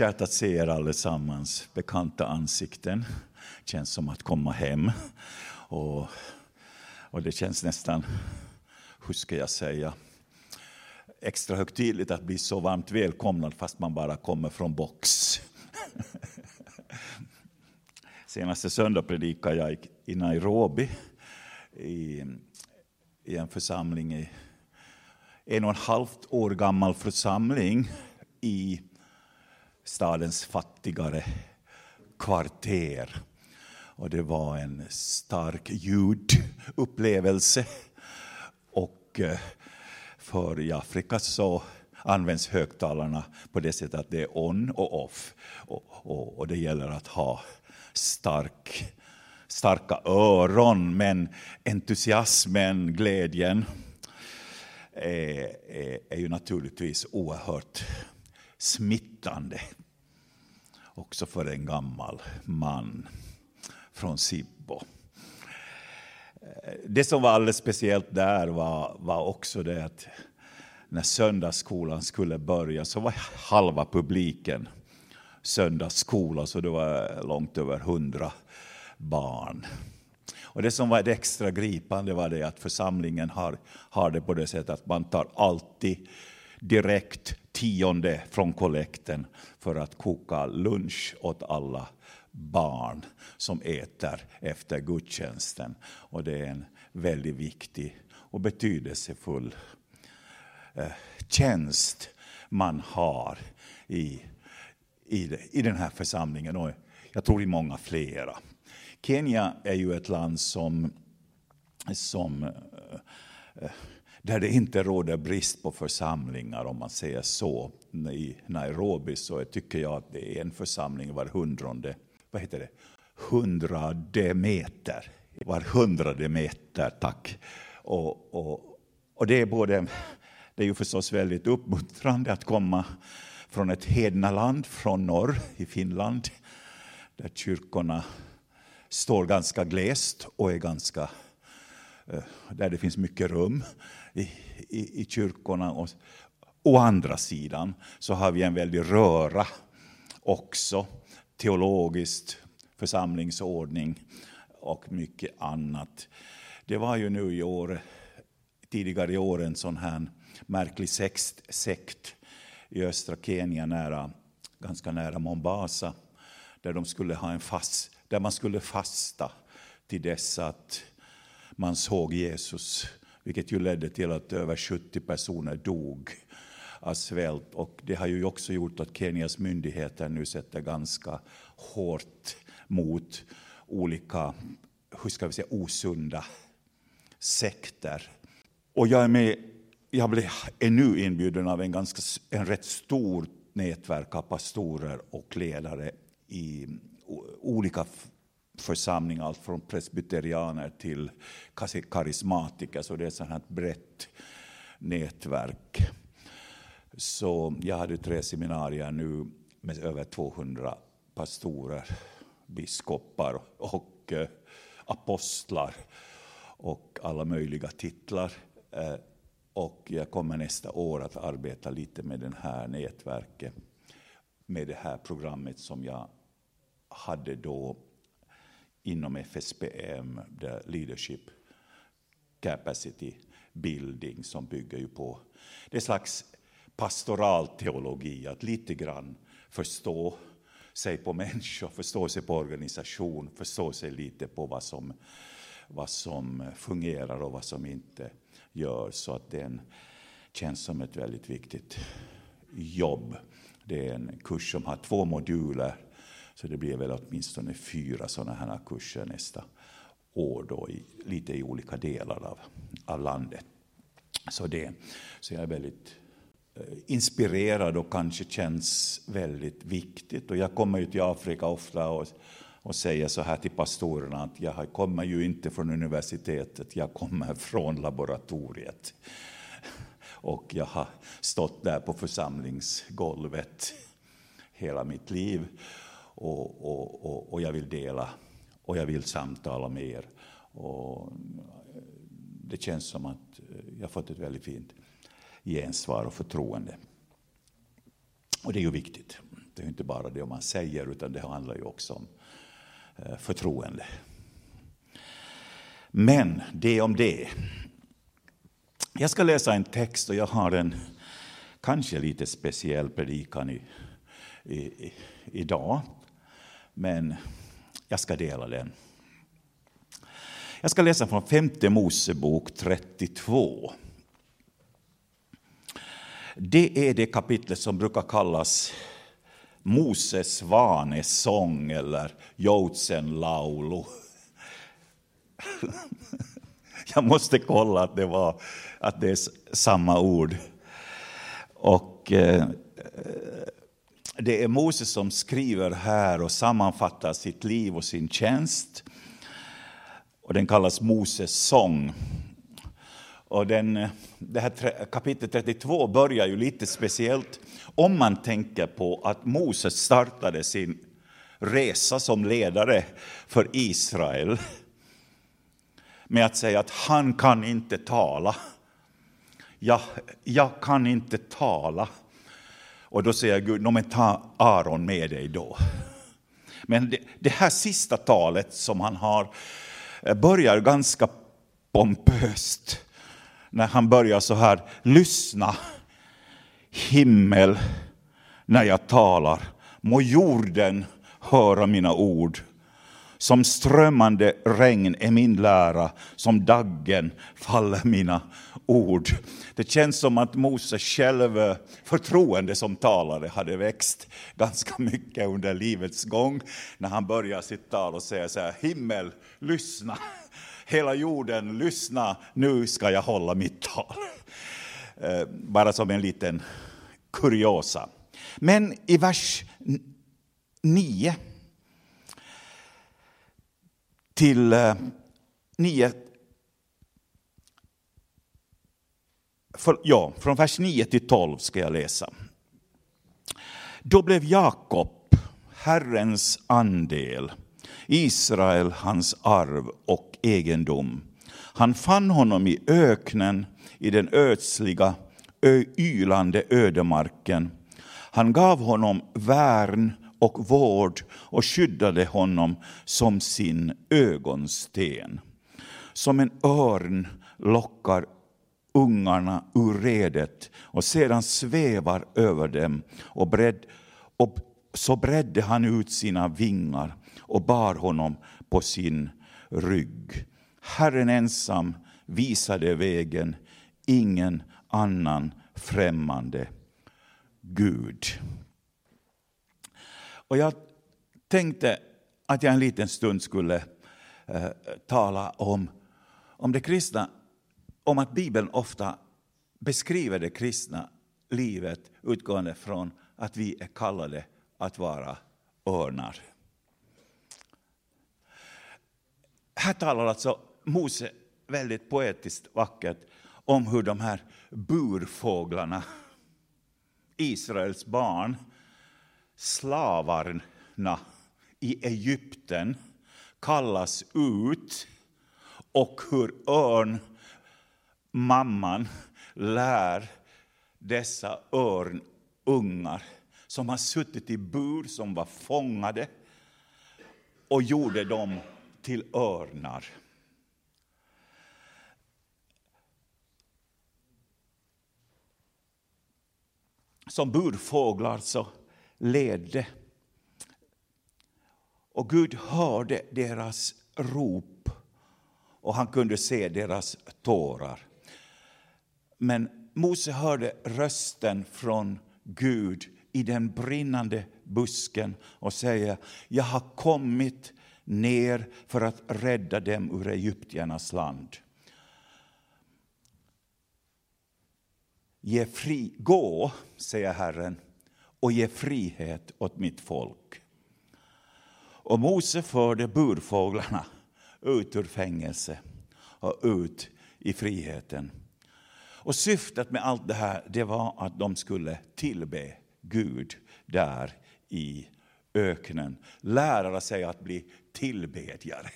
Kärt att se er allesammans, bekanta ansikten. Känns som att komma hem. Och, och det känns nästan, hur ska jag säga, extra högtidligt att bli så varmt välkomnad fast man bara kommer från box. Senaste söndag predikade jag i Nairobi i, i en församling, i en och en halvt år gammal församling i stadens fattigare kvarter. Och det var en stark ljudupplevelse. Och eh, för i Afrika så används högtalarna på det sättet att det är on och off. Och, och, och det gäller att ha stark, starka öron, men entusiasmen, glädjen är, är, är ju naturligtvis oerhört smittande. Också för en gammal man från Sibbo. Eh, det som var alldeles speciellt där var, var också det att när söndagsskolan skulle börja så var halva publiken söndagsskola, så det var långt över hundra barn. Och det som var det extra gripande var det att församlingen har, har det på det sättet att man tar alltid direkt tionde från kollekten för att koka lunch åt alla barn som äter efter gudstjänsten. Och det är en väldigt viktig och betydelsefull eh, tjänst man har i, i, i den här församlingen och jag tror i många flera. Kenya är ju ett land som, som eh, där det inte råder brist på församlingar, om man säger så. I Nairobi så tycker jag att det är en församling var hundrade, vad heter det, hundrade meter. Var hundrade meter, tack. Och, och, och det är både, det är ju förstås väldigt uppmuntrande att komma från ett hednaland från norr i Finland, där kyrkorna står ganska glest och är ganska, Eh, där det finns mycket rum i, i, i kyrkorna. Och, å andra sidan så har vi en väldig röra också, teologiskt, församlingsordning och mycket annat. Det var ju nu i år, tidigare i år en sån här märklig sext, sekt i östra Kenya, nära, ganska nära Mombasa, där, de skulle ha en fast, där man skulle fasta till dess att man såg Jesus vilket ju ledde till att över 70 personer dog av svält. Och det har ju också gjort att Kenias myndigheter nu sätter ganska hårt mot olika, hur ska vi säga, osunda sekter. Och jag är med, jag blev, är nu inbjuden av en, ganska, en rätt stor nätverk av pastorer och ledare i olika församling, allt från presbyterianer till karismatiker, så det är ett sånt här brett nätverk. Så jag hade tre seminarier nu med över 200 pastorer, biskopar och eh, apostlar och alla möjliga titlar. Eh, och jag kommer nästa år att arbeta lite med det här nätverket, med det här programmet som jag hade då inom FSPM, där leadership capacity building, som bygger ju på det slags pastoral teologi, att lite grann förstå sig på människor, förstå sig på organisation, förstå sig lite på vad som, vad som fungerar och vad som inte gör. Så att det känns som ett väldigt viktigt jobb. Det är en kurs som har två moduler så det blir väl åtminstone fyra sådana här kurser nästa år, då, i, lite i olika delar av, av landet. Så, det, så jag är väldigt eh, inspirerad och kanske känns väldigt viktigt. Och jag kommer ju till Afrika ofta och, och säger så här till pastorerna att jag kommer ju inte från universitetet, jag kommer från laboratoriet. Och jag har stått där på församlingsgolvet hela mitt liv och, och, och, och jag vill dela och jag vill samtala med er. Och eh, det känns som att eh, jag har fått ett väldigt fint gensvar och förtroende. Och det är ju viktigt. Det är inte bara det man säger, utan det handlar ju också om eh, förtroende. Men det om det. Jag ska läsa en text och jag har en kanske lite speciell predikan i, i, i, idag. Men jag ska dela den. Jag ska läsa från femte Mosebok 32. Det är det kapitlet som brukar kallas Moses svanesång eller Joutsenlaulu. Jag måste kolla att det, var, att det är samma ord. Och eh, det är Moses som skriver här och sammanfattar sitt liv och sin tjänst. Och den kallas Moses sång. Och den, det här kapitel 32 börjar ju lite speciellt om man tänker på att Moses startade sin resa som ledare för Israel med att säga att han kan inte tala. Jag, jag kan inte tala. Och då säger Gud, men ta Aron med dig då. Men det, det här sista talet som han har eh, börjar ganska pompöst. När han börjar så här, lyssna himmel när jag talar. Må jorden höra mina ord. Som strömmande regn är min lära, som daggen faller mina ord. Det känns som att Moses själv eh, förtroende som talare hade växt ganska mycket under livets gång. När han börjar sitt tal och säger så här, himmel, lyssna. Hela jorden, lyssna, nu ska jag hålla mitt tal. Eh, bara som en liten kuriosa. Men i vers 9 till eh, 9 för, ja, från vers 9 till 12 ska jag läsa. Då blev Jakob Herrens andel, Israel hans arv och egendom. Han fann honom i öknen, i den ödsliga, ylande ödemarken. Han gav honom värn och vård och skyddade honom som sin ögonsten. Som en örn lockar ungarna ur redet och sedan svävar över dem och, bredd, och så bredde han ut sina vingar och bar honom på sin rygg. Herren ensam visade vägen, ingen annan främmande Gud. Och jag tänkte att jag en liten stund skulle eh, tala om, om det kristna, om att Bibeln ofta beskriver det kristna livet utgående från att vi är kallade att vara örnar. Här talar alltså Mose väldigt poetiskt vackert om hur de här burfåglarna, Israels barn, slavarna i Egypten kallas ut och hur örn, mamman, lär dessa örnungar som har suttit i bur, som var fångade och gjorde dem till örnar. Som burfåglar så ledde. Och Gud hörde deras rop och han kunde se deras tårar. Men Mose hörde rösten från Gud i den brinnande busken och säger, jag har kommit ner för att rädda dem ur egyptiernas land. Ge fri, gå, säger Herren, och ge frihet åt mitt folk. Och Mose förde burfåglarna ut ur fängelse och ut i friheten. Och syftet med allt det här det var att de skulle tillbe Gud där i öknen. Lära sig att bli tillbedjare.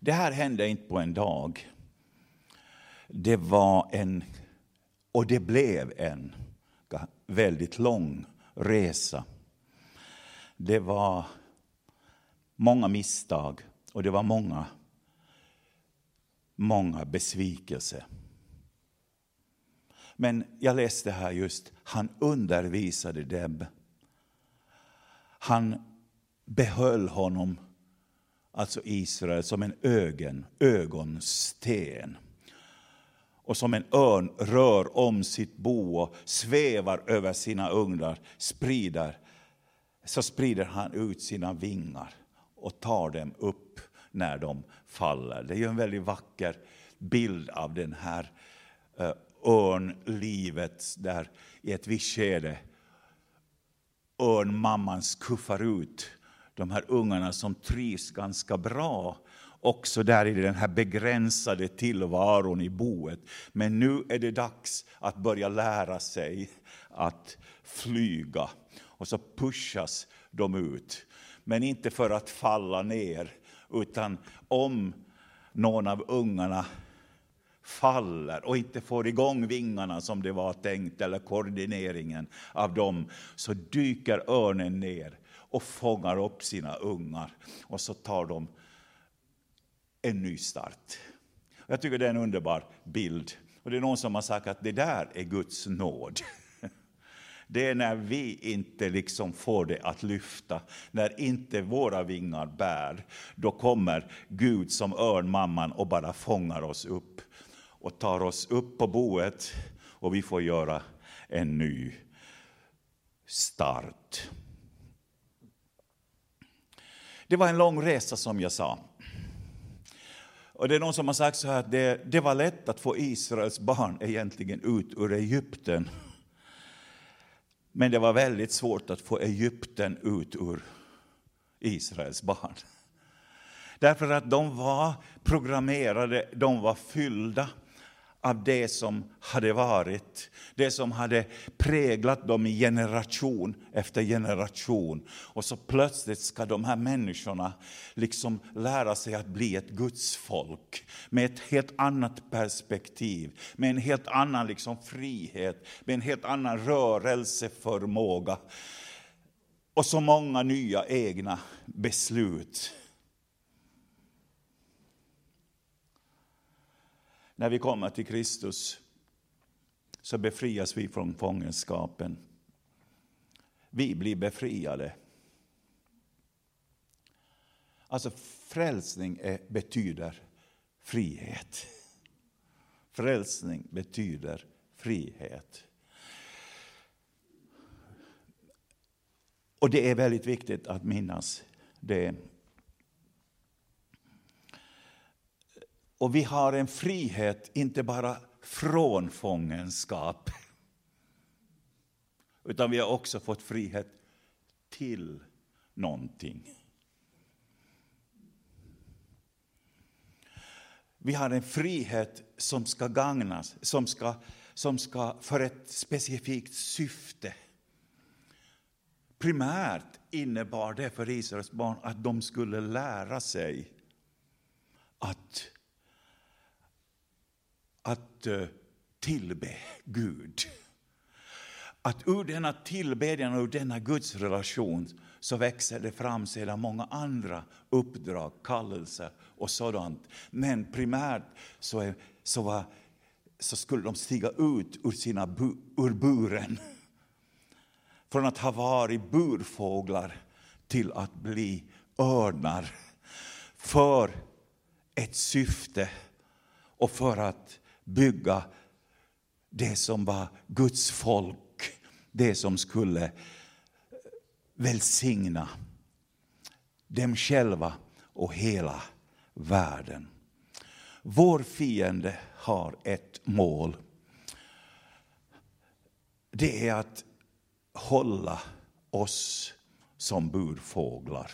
Det här hände inte på en dag. Det var en och det blev en, väldigt lång resa. Det var många misstag och det var många, många besvikelser. Men jag läste här just, han undervisade dem. Han behöll honom, alltså Israel, som en ögon, ögonsten. Och som en örn rör om sitt bo och svävar över sina ugnar, sprider, så sprider han ut sina vingar och tar dem upp när de faller. Det är ju en väldigt vacker bild av den här eh, örnlivet där i ett visst skede örnmamman skuffar ut de här ungarna som trivs ganska bra också där i den här begränsade tillvaron i boet. Men nu är det dags att börja lära sig att flyga. Och så pushas de ut. Men inte för att falla ner, utan om någon av ungarna faller och inte får igång vingarna som det var tänkt, eller koordineringen av dem, så dyker örnen ner och fångar upp sina ungar. Och så tar de en ny start. Jag tycker det är en underbar bild. Och det är någon som har sagt att det där är Guds nåd. Det är när vi inte liksom får det att lyfta, när inte våra vingar bär. Då kommer Gud som örnmamman och bara fångar oss upp och tar oss upp på boet och vi får göra en ny start. Det var en lång resa som jag sa. Och det är någon som har sagt så här att det, det var lätt att få Israels barn egentligen ut ur Egypten. Men det var väldigt svårt att få Egypten ut ur Israels barn. Därför att de var programmerade, de var fyllda av det som hade varit, det som hade präglat dem i generation efter generation. Och så plötsligt ska de här människorna liksom lära sig att bli ett Guds folk med ett helt annat perspektiv, med en helt annan liksom frihet, med en helt annan rörelseförmåga. Och så många nya egna beslut. När vi kommer till Kristus så befrias vi från fångenskapen. Vi blir befriade. Alltså frälsning är, betyder frihet. Frälsning betyder frihet. Och det är väldigt viktigt att minnas det. Och vi har en frihet, inte bara från fångenskap, utan vi har också fått frihet till någonting. Vi har en frihet som ska gagnas, som ska, som ska för ett specifikt syfte. Primärt innebar det för Israels barn att de skulle lära sig att att eh, tillbe Gud. Att ur denna tillbedjan och ur denna Guds relation så växer det fram sedan många andra uppdrag, kallelser och sådant. Men primärt så, är, så, var, så skulle de stiga ut ur, sina bu, ur buren. Från att ha varit burfåglar till att bli örnar. För ett syfte och för att bygga det som var Guds folk, det som skulle välsigna dem själva och hela världen. Vår fiende har ett mål. Det är att hålla oss som burfåglar.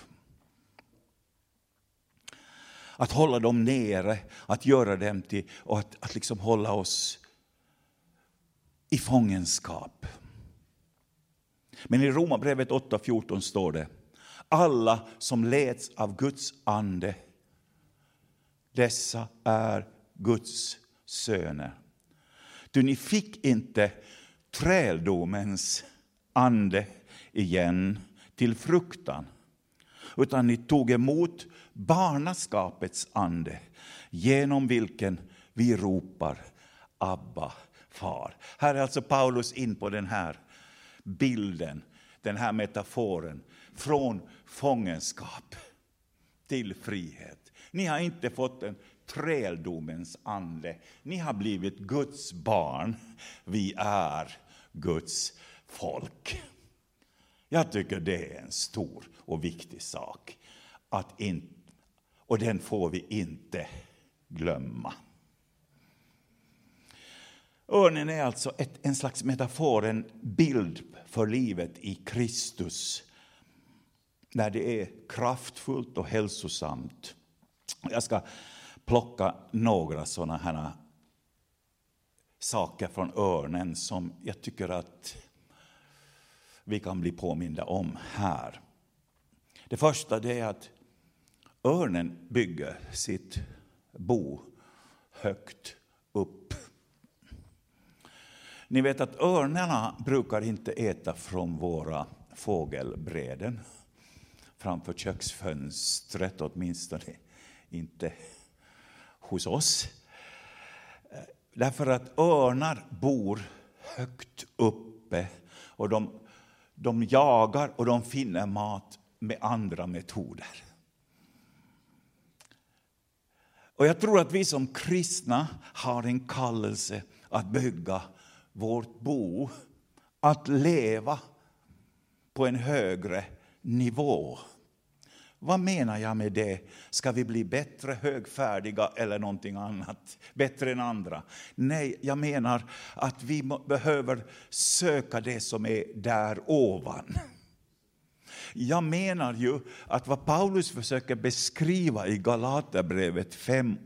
Att hålla dem nere, att göra dem till, och att, att liksom hålla oss i fångenskap. Men i Romarbrevet 8.14 står det, alla som leds av Guds ande, dessa är Guds söner. Du, ni fick inte träldomens ande igen till fruktan, utan ni tog emot barnaskapets ande genom vilken vi ropar Abba, far. Här är alltså Paulus in på den här bilden, den här metaforen, från fångenskap till frihet. Ni har inte fått en träldomens ande. Ni har blivit Guds barn. Vi är Guds folk. Jag tycker det är en stor och viktig sak. Att inte och den får vi inte glömma. Örnen är alltså ett, en slags metafor, en bild för livet i Kristus. När det är kraftfullt och hälsosamt. Jag ska plocka några sådana här saker från örnen som jag tycker att vi kan bli påminda om här. Det första det är att örnen bygger sitt bo högt upp. Ni vet att örnarna brukar inte äta från våra fågelbräden framför köksfönstret, åtminstone inte hos oss. Därför att örnar bor högt uppe och de, de jagar och de finner mat med andra metoder. Och jag tror att vi som kristna har en kallelse att bygga vårt bo, att leva på en högre nivå. Vad menar jag med det? Ska vi bli bättre, högfärdiga eller någonting annat? Bättre än andra? Nej, jag menar att vi behöver söka det som är där ovan. Jag menar ju att vad Paulus försöker beskriva i Galaterbrevet 5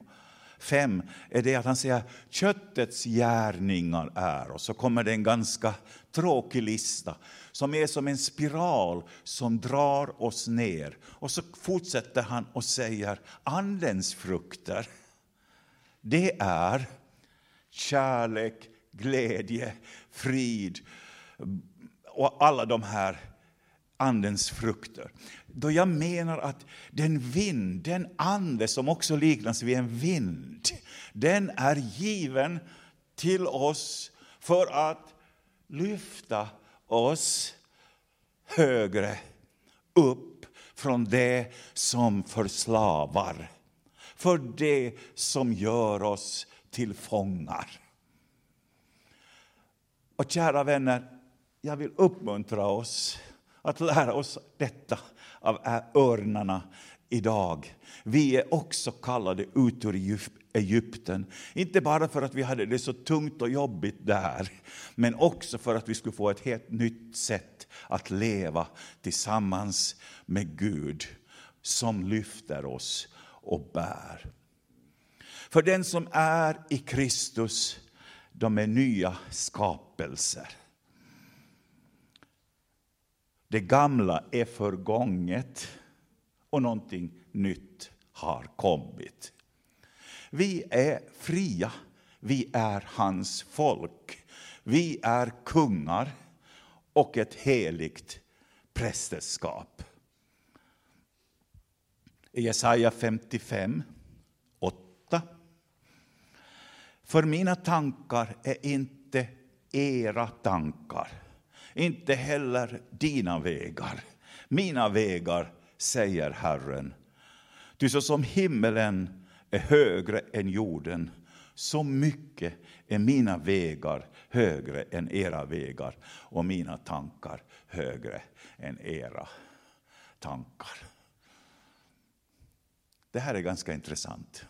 5 är det att han säger köttets gärningar är, och så kommer det en ganska tråkig lista som är som en spiral som drar oss ner. Och så fortsätter han och säger andens frukter, det är kärlek, glädje, frid och alla de här andens frukter. Då jag menar att den vind, den ande som också liknas vid en vind, den är given till oss för att lyfta oss högre upp från det som förslavar, för det som gör oss till fångar. Och kära vänner, jag vill uppmuntra oss att lära oss detta av örnarna idag. Vi är också kallade ut ur Egypten. Inte bara för att vi hade det så tungt och jobbigt där, men också för att vi skulle få ett helt nytt sätt att leva tillsammans med Gud som lyfter oss och bär. För den som är i Kristus, de är nya skapelser. Det gamla är förgånget och någonting nytt har kommit. Vi är fria, vi är hans folk. Vi är kungar och ett heligt prästerskap. I Jesaja 55, 8. För mina tankar är inte era tankar inte heller dina vägar. Mina vägar, säger Herren. Ty så som himmelen är högre än jorden, så mycket är mina vägar högre än era vägar och mina tankar högre än era tankar. Det här är ganska intressant.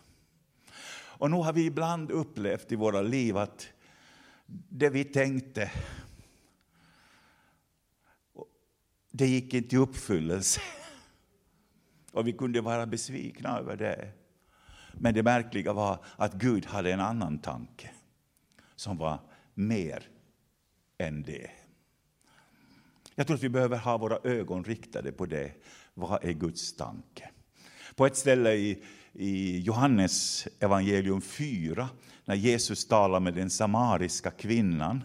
Och nu har vi ibland upplevt i våra liv att det vi tänkte det gick inte i uppfyllelse. Och vi kunde vara besvikna över det. Men det märkliga var att Gud hade en annan tanke som var mer än det. Jag tror att vi behöver ha våra ögon riktade på det. Vad är Guds tanke? På ett ställe i, i Johannes evangelium 4, när Jesus talar med den samariska kvinnan,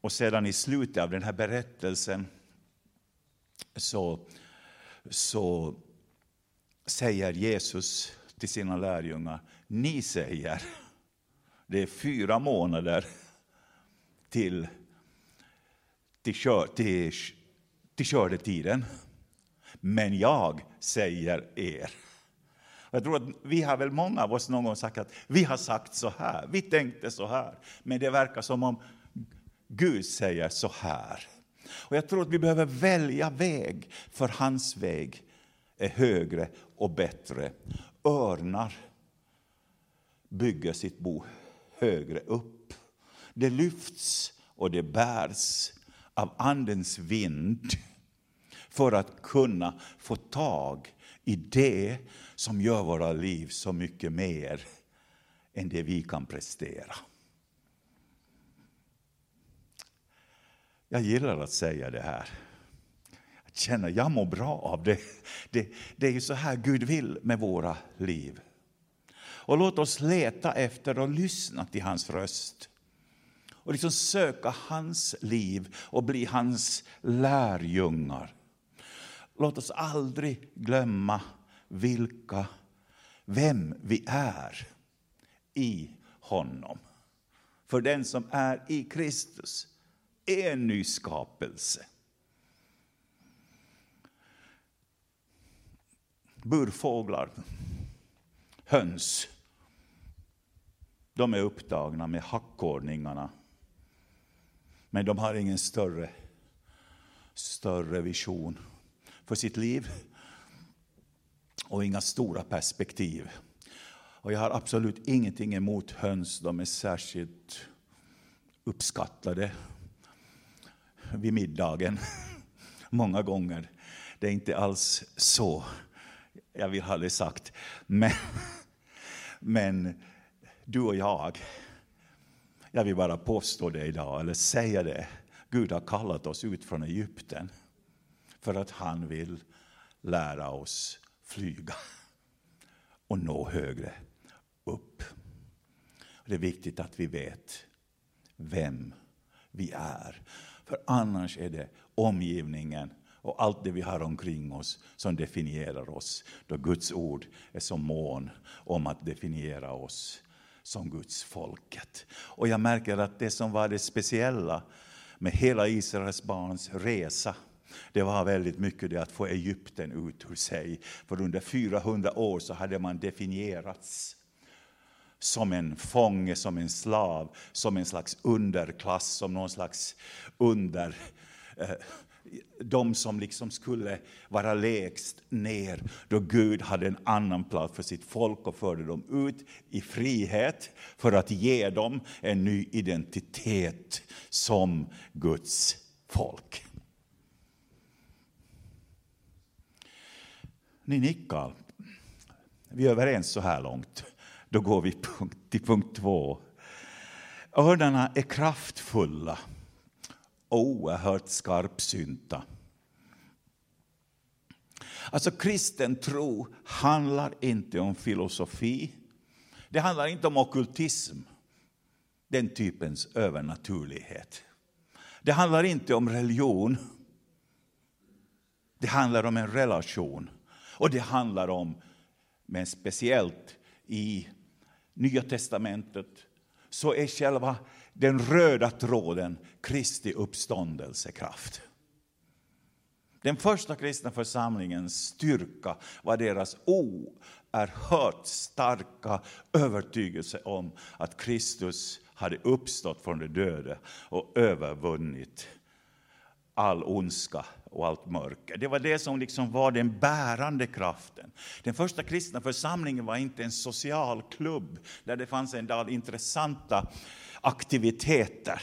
och sedan i slutet av den här berättelsen så, så säger Jesus till sina lärjungar, ni säger, det är fyra månader till, till, kör, till, till skördetiden. Men jag säger er. Jag tror att vi har väl många av oss någon gång sagt att vi har sagt så här, vi tänkte så här. Men det verkar som om Gud säger så här. Och jag tror att vi behöver välja väg, för hans väg är högre och bättre. Örnar bygger sitt bo högre upp. Det lyfts och det bärs av Andens vind för att kunna få tag i det som gör våra liv så mycket mer än det vi kan prestera. Jag gillar att säga det här. Jag känner jag mår bra av det. det. Det är ju så här Gud vill med våra liv. Och låt oss leta efter och lyssna till hans röst. Och liksom söka hans liv och bli hans lärjungar. Låt oss aldrig glömma vilka, vem vi är i honom. För den som är i Kristus är en ny skapelse. Burfåglar, höns, de är upptagna med hackordningarna. Men de har ingen större, större vision för sitt liv och inga stora perspektiv. Och jag har absolut ingenting emot höns, de är särskilt uppskattade vid middagen. Många gånger. Det är inte alls så jag vill ha det sagt. Men, men du och jag, jag vill bara påstå det idag, eller säga det. Gud har kallat oss ut från Egypten för att han vill lära oss flyga och nå högre upp. Det är viktigt att vi vet vem vi är. För annars är det omgivningen och allt det vi har omkring oss som definierar oss. Då Guds ord är så mån om att definiera oss som Guds folket. Och jag märker att det som var det speciella med hela Israels barns resa det var väldigt mycket det att få Egypten ut ur sig. För under 400 år så hade man definierats som en fånge, som en slav, som en slags underklass, som någon slags under... Eh, de som liksom skulle vara lägst ner, då Gud hade en annan plats för sitt folk och förde dem ut i frihet för att ge dem en ny identitet som Guds folk. Ni nickar. Vi är överens så här långt. Då går vi till punkt två. Örnarna är kraftfulla och oerhört skarpsynta. Alltså kristen tro handlar inte om filosofi. Det handlar inte om okultism, den typens övernaturlighet. Det handlar inte om religion. Det handlar om en relation. Och det handlar om, men speciellt i Nya testamentet, så är själva den röda tråden Kristi uppståndelsekraft. Den första kristna församlingens styrka var deras oerhört starka övertygelse om att Kristus hade uppstått från de döda och övervunnit all ondska och allt mörker. Det var det som liksom var den bärande kraften. Den första kristna församlingen var inte en social klubb där det fanns en del intressanta aktiviteter.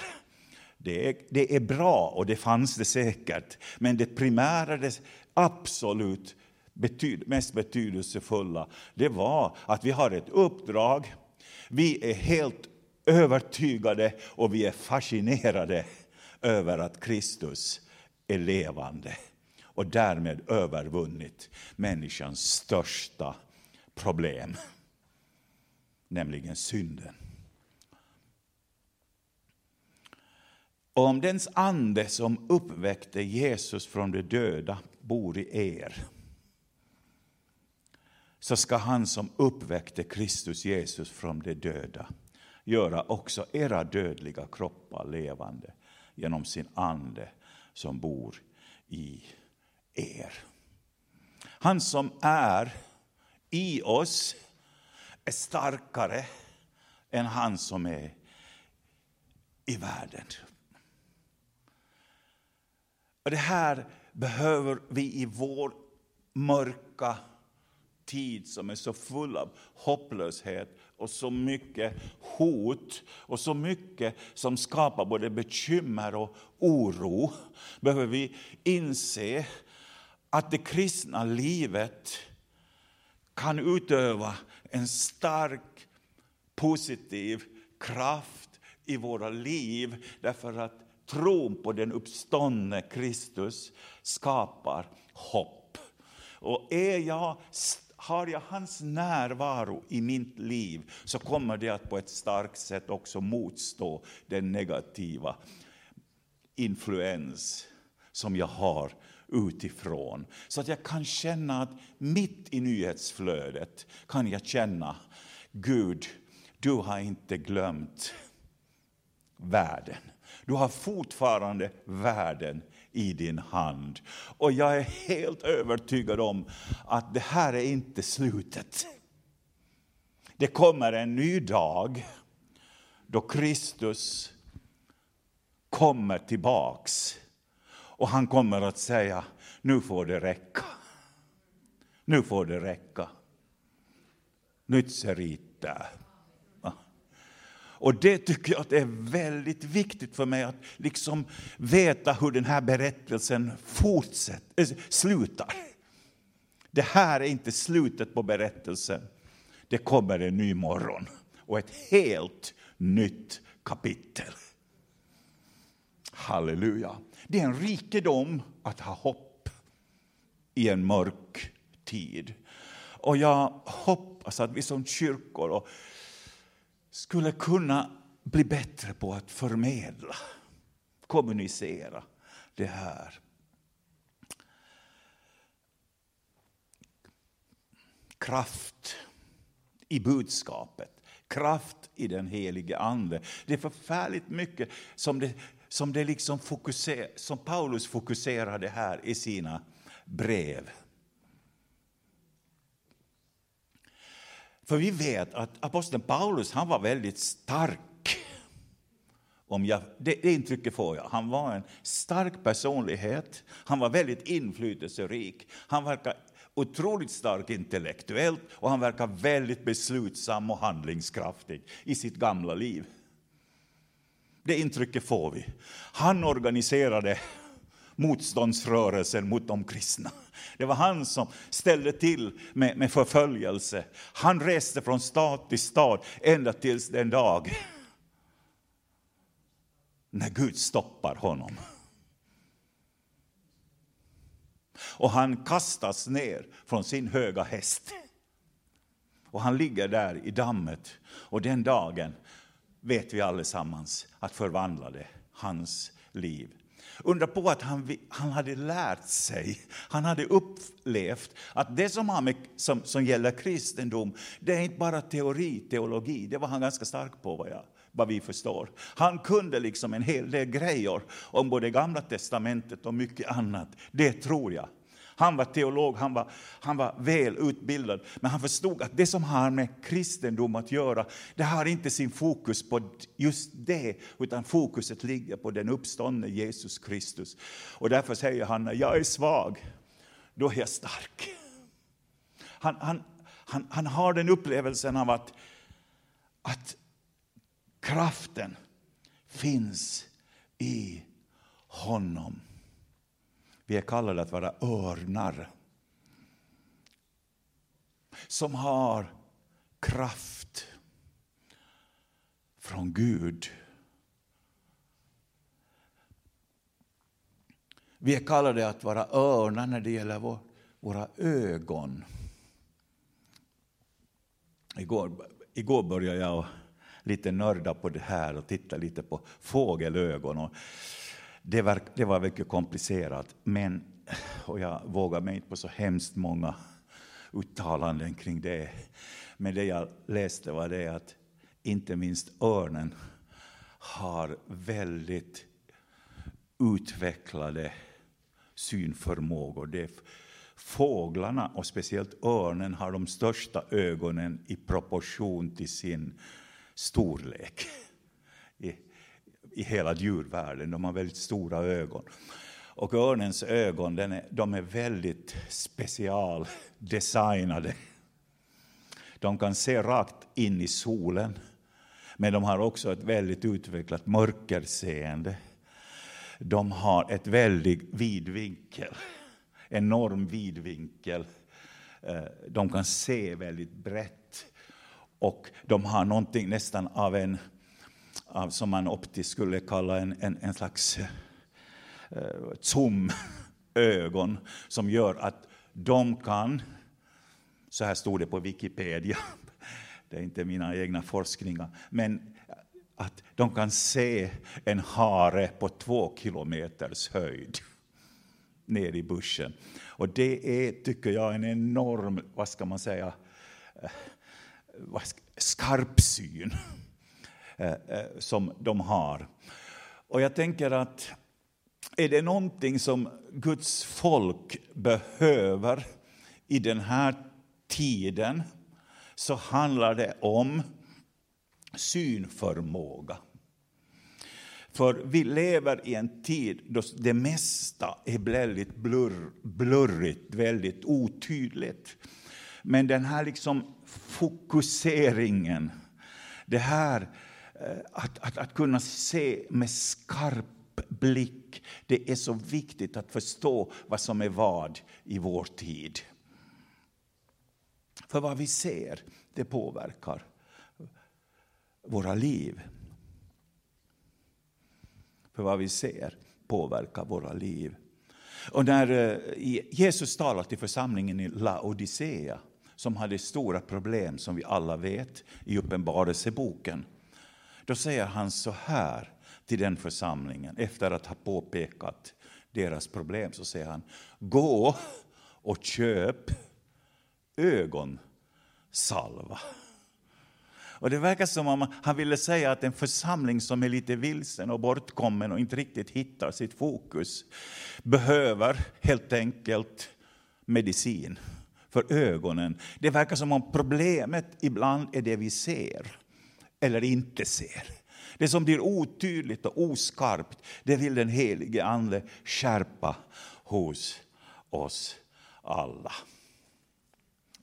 Det är, det är bra och det fanns det säkert, men det primära, det absolut betyd, mest betydelsefulla, det var att vi har ett uppdrag, vi är helt övertygade och vi är fascinerade över att Kristus är levande och därmed övervunnit människans största problem, nämligen synden. Om den ande som uppväckte Jesus från de döda bor i er, så ska han som uppväckte Kristus Jesus från de döda göra också era dödliga kroppar levande genom sin ande som bor i er. Han som är i oss är starkare än han som är i världen. Och det här behöver vi i vår mörka tid som är så full av hopplöshet och så mycket hot och så mycket som skapar både bekymmer och oro, behöver vi inse att det kristna livet kan utöva en stark positiv kraft i våra liv därför att tron på den uppståndne Kristus skapar hopp. Och är jag, har jag hans närvaro i mitt liv så kommer det att på ett starkt sätt också motstå den negativa influens som jag har utifrån. Så att jag kan känna att mitt i nyhetsflödet kan jag känna Gud, du har inte glömt världen. Du har fortfarande världen i din hand. Och jag är helt övertygad om att det här är inte slutet. Det kommer en ny dag då Kristus kommer tillbaks. Och han kommer att säga, nu får det räcka. Nu får det räcka. Nytt ser. Och det tycker jag att är väldigt viktigt för mig att liksom veta hur den här berättelsen fortsätter, äh, slutar. Det här är inte slutet på berättelsen. Det kommer en ny morgon och ett helt nytt kapitel. Halleluja. Det är en rikedom att ha hopp i en mörk tid. Och jag hoppas att vi som kyrkor och skulle kunna bli bättre på att förmedla, kommunicera det här. Kraft i budskapet, kraft i den helige Ande. Det är förfärligt mycket som, det, som, det liksom fokuser, som Paulus fokuserade här i sina brev. För vi vet att aposteln Paulus han var väldigt stark. Om jag, det, det intrycket får jag. Han var en stark personlighet, han var väldigt inflytelserik. Han verkar otroligt stark intellektuellt och han verkar väldigt beslutsam och handlingskraftig i sitt gamla liv. Det intrycket får vi. Han organiserade motståndsrörelsen mot de kristna. Det var han som ställde till med, med förföljelse. Han reste från stad till stad ända tills den dag när Gud stoppar honom. Och han kastas ner från sin höga häst. Och han ligger där i dammet. Och den dagen vet vi allesammans att förvandlade hans liv. Undra på att han, han hade lärt sig, han hade upplevt att det som, har med, som, som gäller kristendom, det är inte bara teori, teologi. Det var han ganska stark på vad, jag, vad vi förstår. Han kunde liksom en hel del grejer om både gamla testamentet och mycket annat. Det tror jag. Han var teolog, han var, han var väl utbildad, men han förstod att det som har med kristendom att göra, det har inte sin fokus på just det, utan fokuset ligger på den uppståndne Jesus Kristus. Och därför säger han, när jag är svag, då är jag stark. Han, han, han, han har den upplevelsen av att, att kraften finns i honom. Vi är kallade att vara örnar som har kraft från Gud. Vi är kallade att vara örnar när det gäller våra ögon. Igår, igår började jag lite nörda på det här och titta lite på fågelögon. Och det, var, det var mycket komplicerat, men och jag vågar mig inte på så hemskt många uttalanden kring det. Men det jag läste var det att inte minst örnen har väldigt utvecklade synförmågor. Det fåglarna, och speciellt örnen, har de största ögonen i proportion till sin storlek i, hela djurvärlden. De har väldigt stora ögon. Och örnens ögon den är, de är väldigt specialdesignade. De kan se rakt in i solen, men de har också ett väldigt utvecklat mörkerseende. De har ett väldigt vidvinkel, enorm vidvinkel. Eh, de kan se väldigt brett. Och de har någonting nästan av en, av, som man optiskt skulle kalla en, en, en slags eh, zoom-ögon, som gör att de kan, så här stod det på Wikipedia, det är inte mina egna forskningar, men att de kan se en hare på två kilometers höjd ner i buschen. Och det är, tycker jag, en enorm, vad ska man säga, eh, skarpsyn skarp syn eh, eh, Eh, eh, som de har. Och jag tänker att är det någonting som Guds folk behöver i den här tiden så handlar det om synförmåga. För vi lever i en tid då det mesta är väldigt blurr, blurrigt, väldigt otydligt. Men den här liksom fokuseringen, det här eh, Eh, att, att, att kunna se med skarp blick, det är så viktigt att förstå vad som är vad i vår tid. För vad vi ser, det påverkar våra liv. För vad vi ser påverkar våra liv. Och när eh, Jesus talade till församlingen i Laodicea, som hade stora problem som vi alla vet i Uppenbarelseboken, då säger han så här till den församlingen, efter att ha påpekat deras problem, så säger han, gå och köp ögonsalva. Och det verkar som om han ville säga att en församling som är lite vilsen och bortkommen och inte riktigt hittar sitt fokus behöver helt enkelt medicin för ögonen. Det verkar som om problemet ibland är det vi ser eller inte ser. Det som blir otydligt och oskarpt, det vill den helige Ande skärpa hos oss alla.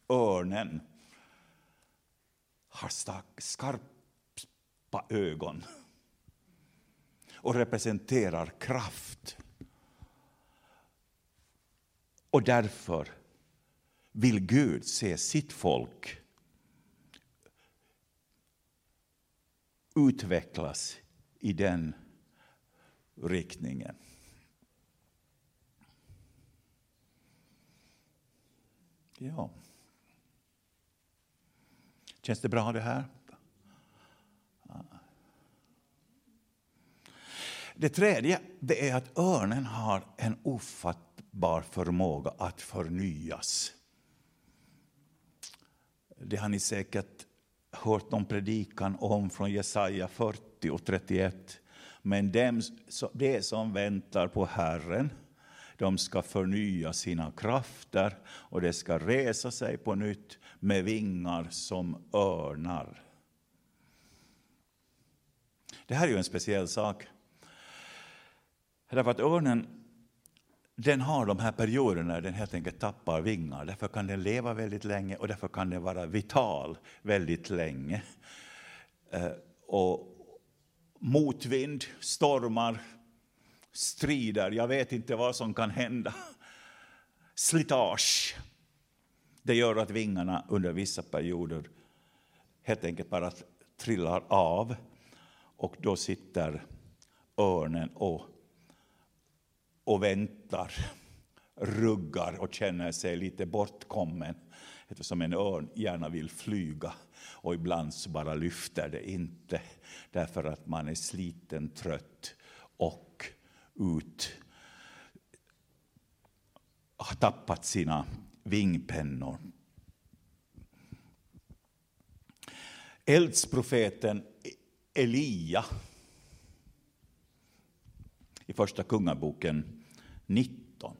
Örnen har skarpa ögon och representerar kraft. Och därför vill Gud se sitt folk utvecklas i den riktningen. Ja. Känns det bra det här? Det tredje det är att örnen har en ofattbar förmåga att förnyas. Det har ni säkert hört någon predikan om från Jesaja 40 och 31. Men dem, de som väntar på Herren, de ska förnya sina krafter och de ska resa sig på nytt med vingar som örnar. Det här är ju en speciell sak. Därför att örnen den har de här perioderna när den helt enkelt tappar vingar. Därför kan den leva väldigt länge och därför kan den vara vital väldigt länge. Eh, och motvind, stormar, strider, jag vet inte vad som kan hända. Slitage. Det gör att vingarna under vissa perioder helt enkelt bara trillar av. Och då sitter örnen och, och väntar ruggar och känner sig lite bortkommen. Eftersom en örn gärna vill flyga och ibland så bara lyfter det inte. Därför att man är sliten, trött och ut har tappat sina vingpennor. Eldsprofeten Elia i Första Kungaboken 19.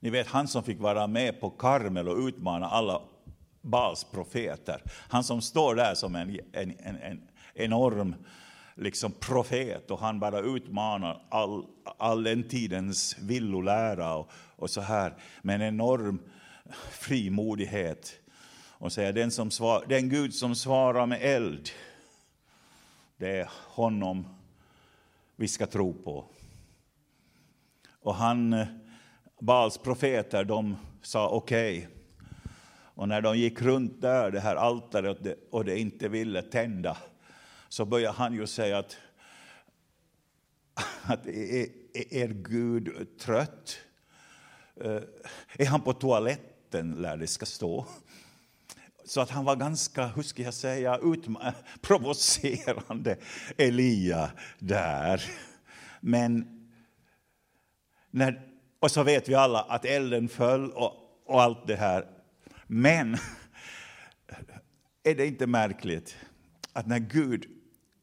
Ni vet han som fick vara med på Karmel och utmana alla Bals profeter. Han som står där som en, en, en, en enorm liksom profet och han bara utmanar all, all den tidens villolära och, och så här med en enorm frimodighet. Och säger den, som svar, den Gud som svarar med eld, det är honom vi ska tro på. Och han, eh, Baals profeter, de sa okej. Okay. Och när de gick runt där, det här altaret, och det inte ville tända, så började han ju säga att, att är, är Gud trött? Eh, är han på toaletten, lär det ska stå. Så att han var ganska, hur ska jag säga, provocerande Elia där. Men, när, och så vet vi alla att elden föll och, och allt det här. Men är det inte märkligt att när Gud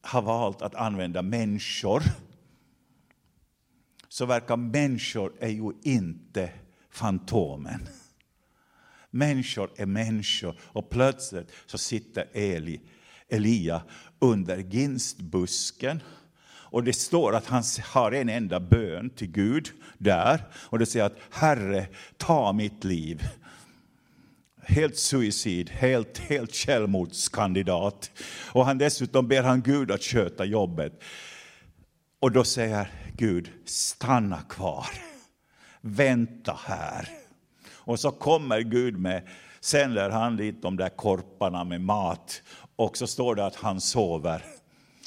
har valt att använda människor så verkar människor är ju inte Fantomen. Människor är människor och plötsligt så sitter Eli, Elia under ginstbusken och det står att han har en enda bön till Gud där. Och det säger att Herre, ta mitt liv. Helt suicid, helt, helt självmordskandidat. Och han dessutom ber han Gud att sköta jobbet. Och då säger Gud, stanna kvar. Vänta här. Och så kommer Gud med, sänder han dit de där korparna med mat. Och så står det att han sover.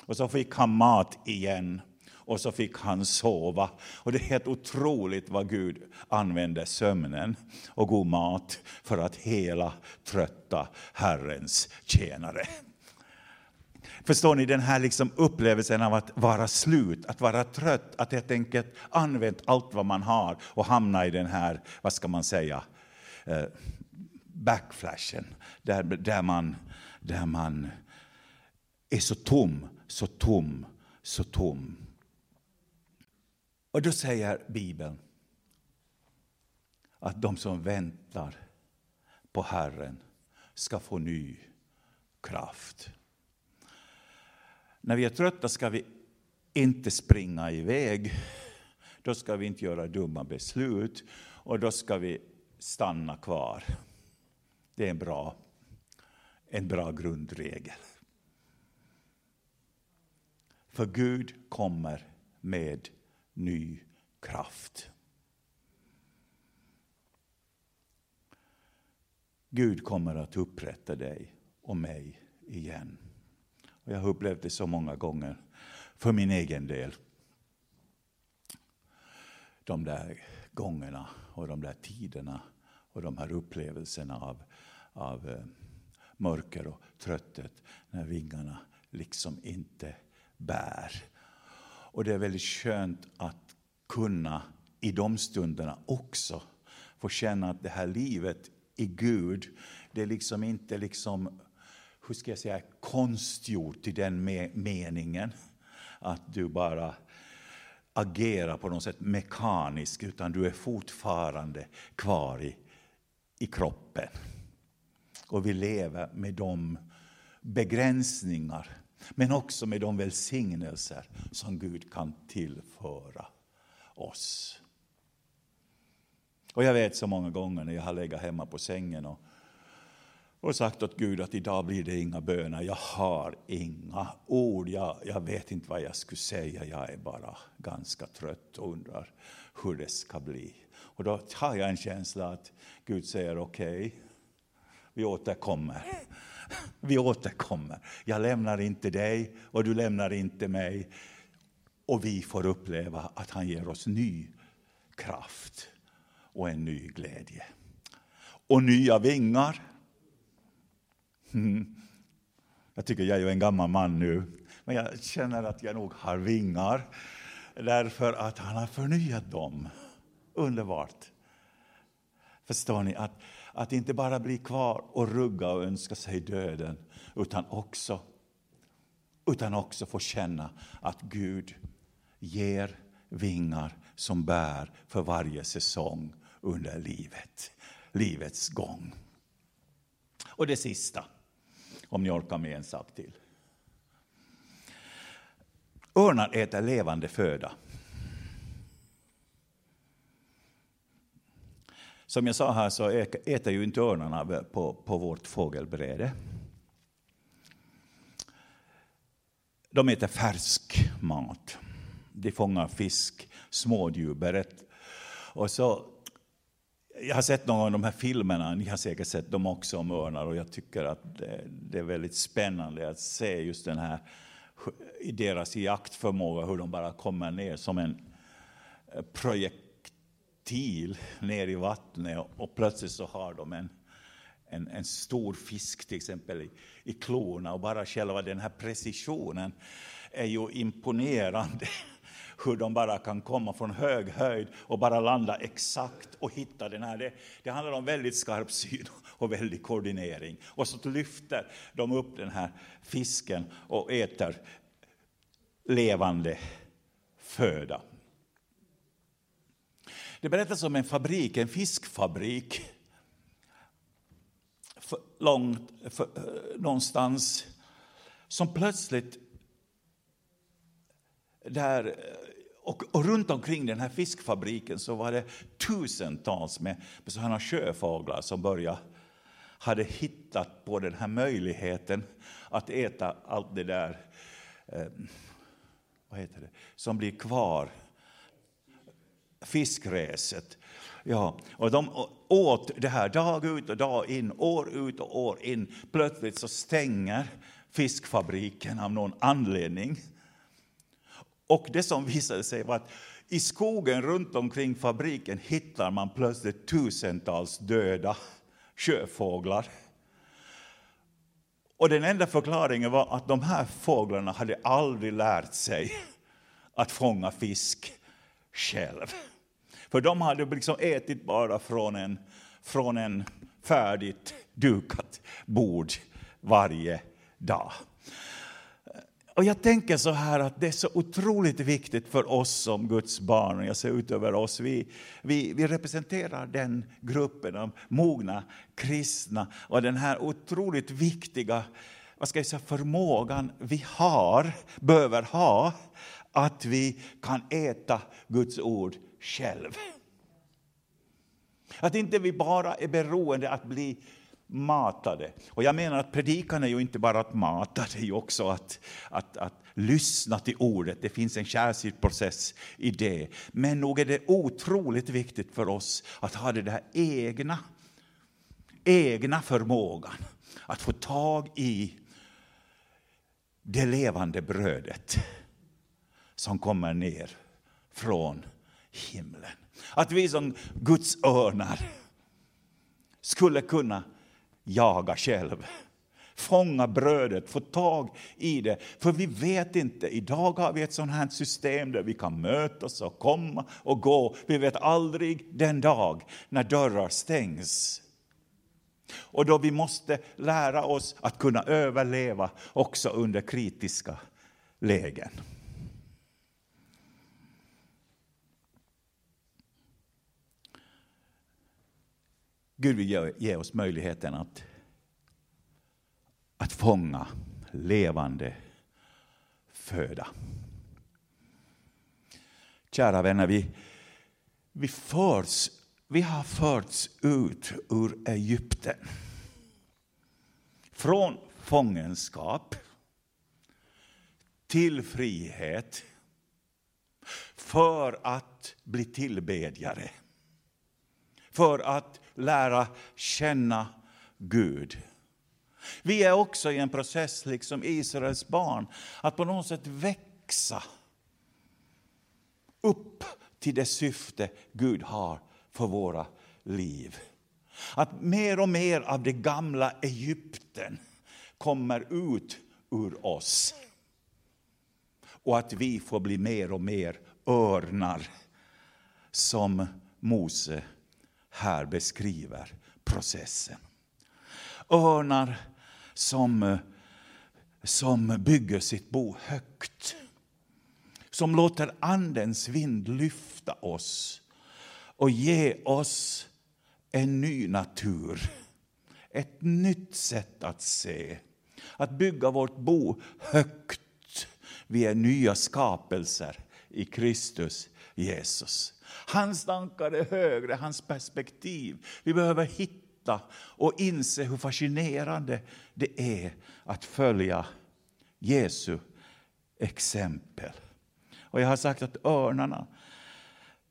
Och så fick han mat igen. Och så fick han sova. Och det är helt otroligt vad Gud använder sömnen och god mat för att hela trötta Herrens tjänare. Förstår ni den här liksom upplevelsen av att vara slut, att vara trött, att helt enkelt använt allt vad man har och hamna i den här, vad ska man säga, eh, backflashen. Där, där, man, där man är så tom, så tom, så tom. Och då säger Bibeln att de som väntar på Herren ska få ny kraft. När vi är trötta ska vi inte springa iväg. Då ska vi inte göra dumma beslut och då ska vi stanna kvar. Det är en bra, en bra grundregel. För Gud kommer med ny kraft. Gud kommer att upprätta dig och mig igen. Och jag har upplevt det så många gånger för min egen del. De där gångerna och de där tiderna och de här upplevelserna av, av eh, mörker och trötthet när vingarna liksom inte bär. Och det är väldigt skönt att kunna i de stunderna också få känna att det här livet i Gud, det är liksom inte liksom, hur ska jag säga, konstgjort i den meningen att du bara agerar på något sätt mekaniskt, utan du är fortfarande kvar i, i kroppen. Och vi lever med de begränsningar men också med de välsignelser som Gud kan tillföra oss. Och jag vet så många gånger när jag har legat hemma på sängen och, och sagt åt Gud att idag blir det inga böner. Jag har inga ord. Jag, jag vet inte vad jag skulle säga. Jag är bara ganska trött och undrar hur det ska bli. Och då har jag en känsla att Gud säger okej, okay, vi återkommer. Vi återkommer. Jag lämnar inte dig och du lämnar inte mig. Och vi får uppleva att han ger oss ny kraft och en ny glädje. Och nya vingar. Mm. Jag tycker jag är en gammal man nu, men jag känner att jag nog har vingar därför att han har förnyat dem. Underbart. Förstår ni? Att, att inte bara bli kvar och rugga och önska sig döden, utan också, utan också få känna att Gud ger vingar som bär för varje säsong under livet, livets gång. Och det sista, om ni orkar med en sak till. Örnar äter levande föda. Som jag sa här så äter ju inte örnarna på, på vårt fågelbräde. De äter färsk mat. De fångar fisk, smådjur. Och så, jag har sett några av de här filmerna, ni har säkert sett dem också om örnar och jag tycker att det, det är väldigt spännande att se just den här deras jaktförmåga, hur de bara kommer ner som en eh, projekt til ner i vattnet och plötsligt så har de en, en, en stor fisk till exempel i, i klorna och bara själva den här precisionen är ju imponerande. Hur de bara kan komma från hög höjd och bara landa exakt och hitta den här. Det, det handlar om väldigt skarp syn och väldig koordinering. Och så lyfter de upp den här fisken och äter levande föda. Det berättas om en fabrik, en fiskfabrik, för, långt, för, eh, någonstans, som plötsligt där eh, och, och, runt omkring den här fiskfabriken så var det tusentals med, med sådana sjöfåglar som började, hade hittat på den här möjligheten att äta allt det där eh, vad heter det, som blir kvar. Fiskräset. Ja, och de åt det här dag ut och dag in, år ut och år in. Plötsligt så stänger fiskfabriken av någon anledning. Och det som visade sig var att i skogen runt omkring fabriken hittar man plötsligt tusentals döda sjöfåglar. Och den enda förklaringen var att de här fåglarna hade aldrig lärt sig att fånga fisk själv. För de hade liksom ätit bara från en, från en färdigt dukat bord varje dag. Och jag tänker så här att det är så otroligt viktigt för oss som Guds barn, och jag ser ut över oss, vi, vi, vi representerar den gruppen av mogna kristna och den här otroligt viktiga vad ska jag säga, förmågan vi har, behöver ha, att vi kan äta Guds ord själv. Att inte vi bara är beroende att bli matade. Och jag menar att predikan är ju inte bara att mata, det är ju också att, att, att lyssna till ordet. Det finns en särskild process i det. Men nog är det otroligt viktigt för oss att ha det där egna, egna förmågan. Att få tag i det levande brödet som kommer ner från himlen. Att vi som Guds örnar skulle kunna jaga själv. Fånga brödet, få tag i det. För vi vet inte, idag har vi ett sånt här system där vi kan mötas och komma och gå. Vi vet aldrig den dag när dörrar stängs. Och då vi måste lära oss att kunna överleva också under kritiska lägen. Gud vill ge oss möjligheten att, att fånga levande föda. Kära vänner, vi, vi, förs, vi har förts ut ur Egypten. Från fångenskap till frihet för att bli tillbedjare. För att lära känna Gud. Vi är också i en process, liksom Israels barn, att på något sätt växa upp till det syfte Gud har för våra liv. Att mer och mer av det gamla Egypten kommer ut ur oss. Och att vi får bli mer och mer örnar som Mose här beskriver processen. Örnar som, som bygger sitt bo högt. Som låter Andens vind lyfta oss och ge oss en ny natur. Ett nytt sätt att se. Att bygga vårt bo högt. Vi är nya skapelser i Kristus Jesus. Hans tankar är högre, hans perspektiv. Vi behöver hitta och inse hur fascinerande det är att följa Jesu exempel. Och jag har sagt att örnarna,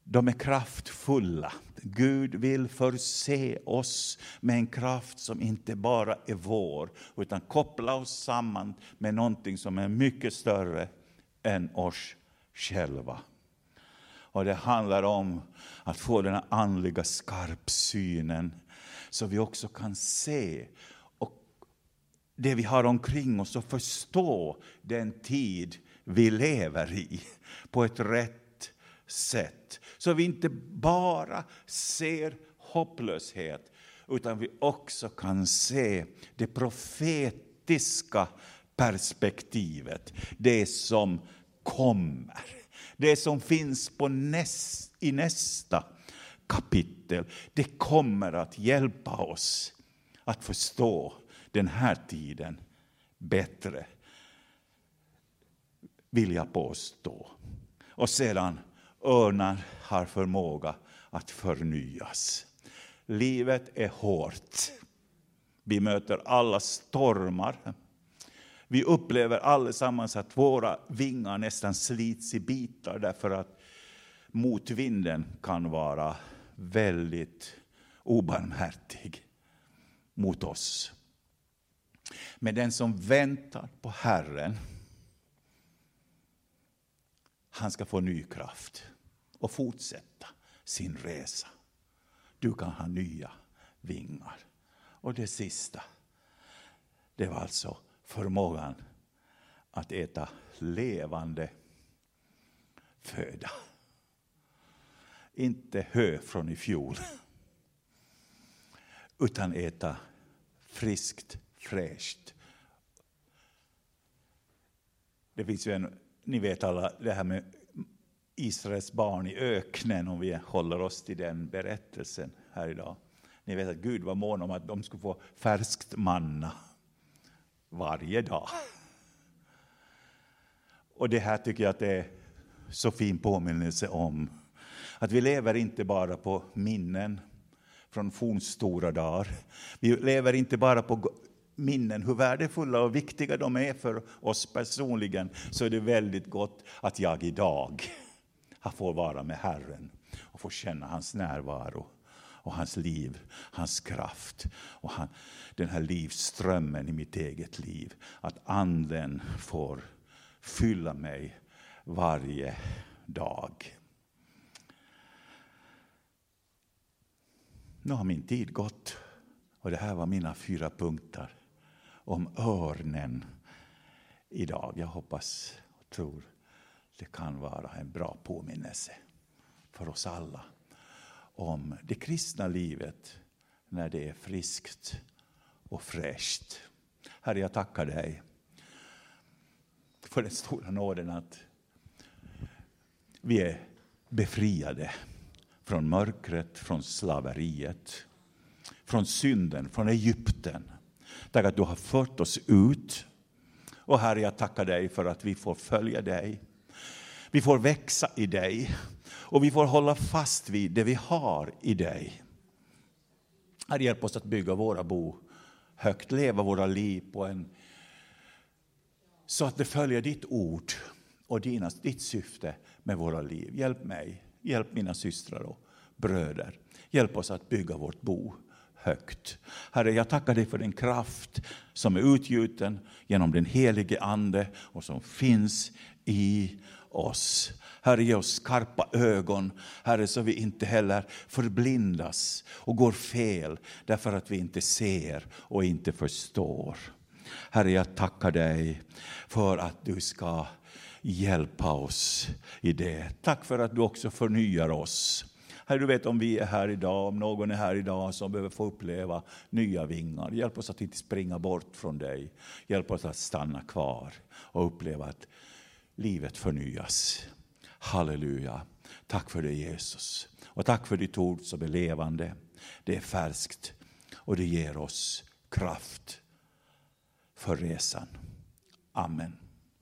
de är kraftfulla. Gud vill förse oss med en kraft som inte bara är vår, utan koppla oss samman med någonting som är mycket större än oss själva. Och det handlar om att få den här andliga skarpsynen så vi också kan se och det vi har omkring oss och förstå den tid vi lever i på ett rätt sätt. Så vi inte bara ser hopplöshet utan vi också kan se det profetiska perspektivet, det som kommer. Det som finns på näst, i nästa kapitel, det kommer att hjälpa oss att förstå den här tiden bättre, vill jag påstå. Och sedan, örnar har förmåga att förnyas. Livet är hårt. Vi möter alla stormar. Vi upplever allesammans att våra vingar nästan slits i bitar därför att motvinden kan vara väldigt obarmhärtig mot oss. Men den som väntar på Herren, han ska få ny kraft och fortsätta sin resa. Du kan ha nya vingar. Och det sista, det var alltså förmågan att äta levande föda. Inte hö från i fjol, utan äta friskt, fräscht. Det finns ju en, ni vet alla det här med Israels barn i öknen, om vi håller oss till den berättelsen här idag. Ni vet att Gud var mån om att de skulle få färskt manna varje dag. Och det här tycker jag att det är så fin påminnelse om. Att vi lever inte bara på minnen från fornstora dagar. Vi lever inte bara på minnen, hur värdefulla och viktiga de är för oss personligen, så är det väldigt gott att jag idag får vara med Herren och få känna hans närvaro och hans liv, hans kraft och han, den här livsströmmen i mitt eget liv. Att anden får fylla mig varje dag. Nu har min tid gått och det här var mina fyra punkter om örnen idag. Jag hoppas och tror det kan vara en bra påminnelse för oss alla om det kristna livet när det är friskt och fräscht. Herre, jag tackar dig för den stora nåden att vi är befriade från mörkret, från slaveriet, från synden, från Egypten. Tack att du har fört oss ut. Och Herre, jag tackar dig för att vi får följa dig. Vi får växa i dig och vi får hålla fast vid det vi har i dig. Herre, hjälp oss att bygga våra bo högt, leva våra liv på en så att det följer ditt ord och dina, ditt syfte med våra liv. Hjälp mig, hjälp mina systrar och bröder. Hjälp oss att bygga vårt bo högt. Herre, jag tackar dig för den kraft som är utgjuten genom den helige Ande och som finns i oss. Herre, ge oss skarpa ögon, Herre, så vi inte heller förblindas och går fel därför att vi inte ser och inte förstår. Herre, jag tackar dig för att du ska hjälpa oss i det. Tack för att du också förnyar oss. Herre, du vet om vi är här idag, om någon är här idag som behöver få uppleva nya vingar. Hjälp oss att inte springa bort från dig. Hjälp oss att stanna kvar och uppleva att livet förnyas. Halleluja. Tack för det Jesus. Och tack för ditt ord som är levande. Det är färskt och det ger oss kraft för resan. Amen.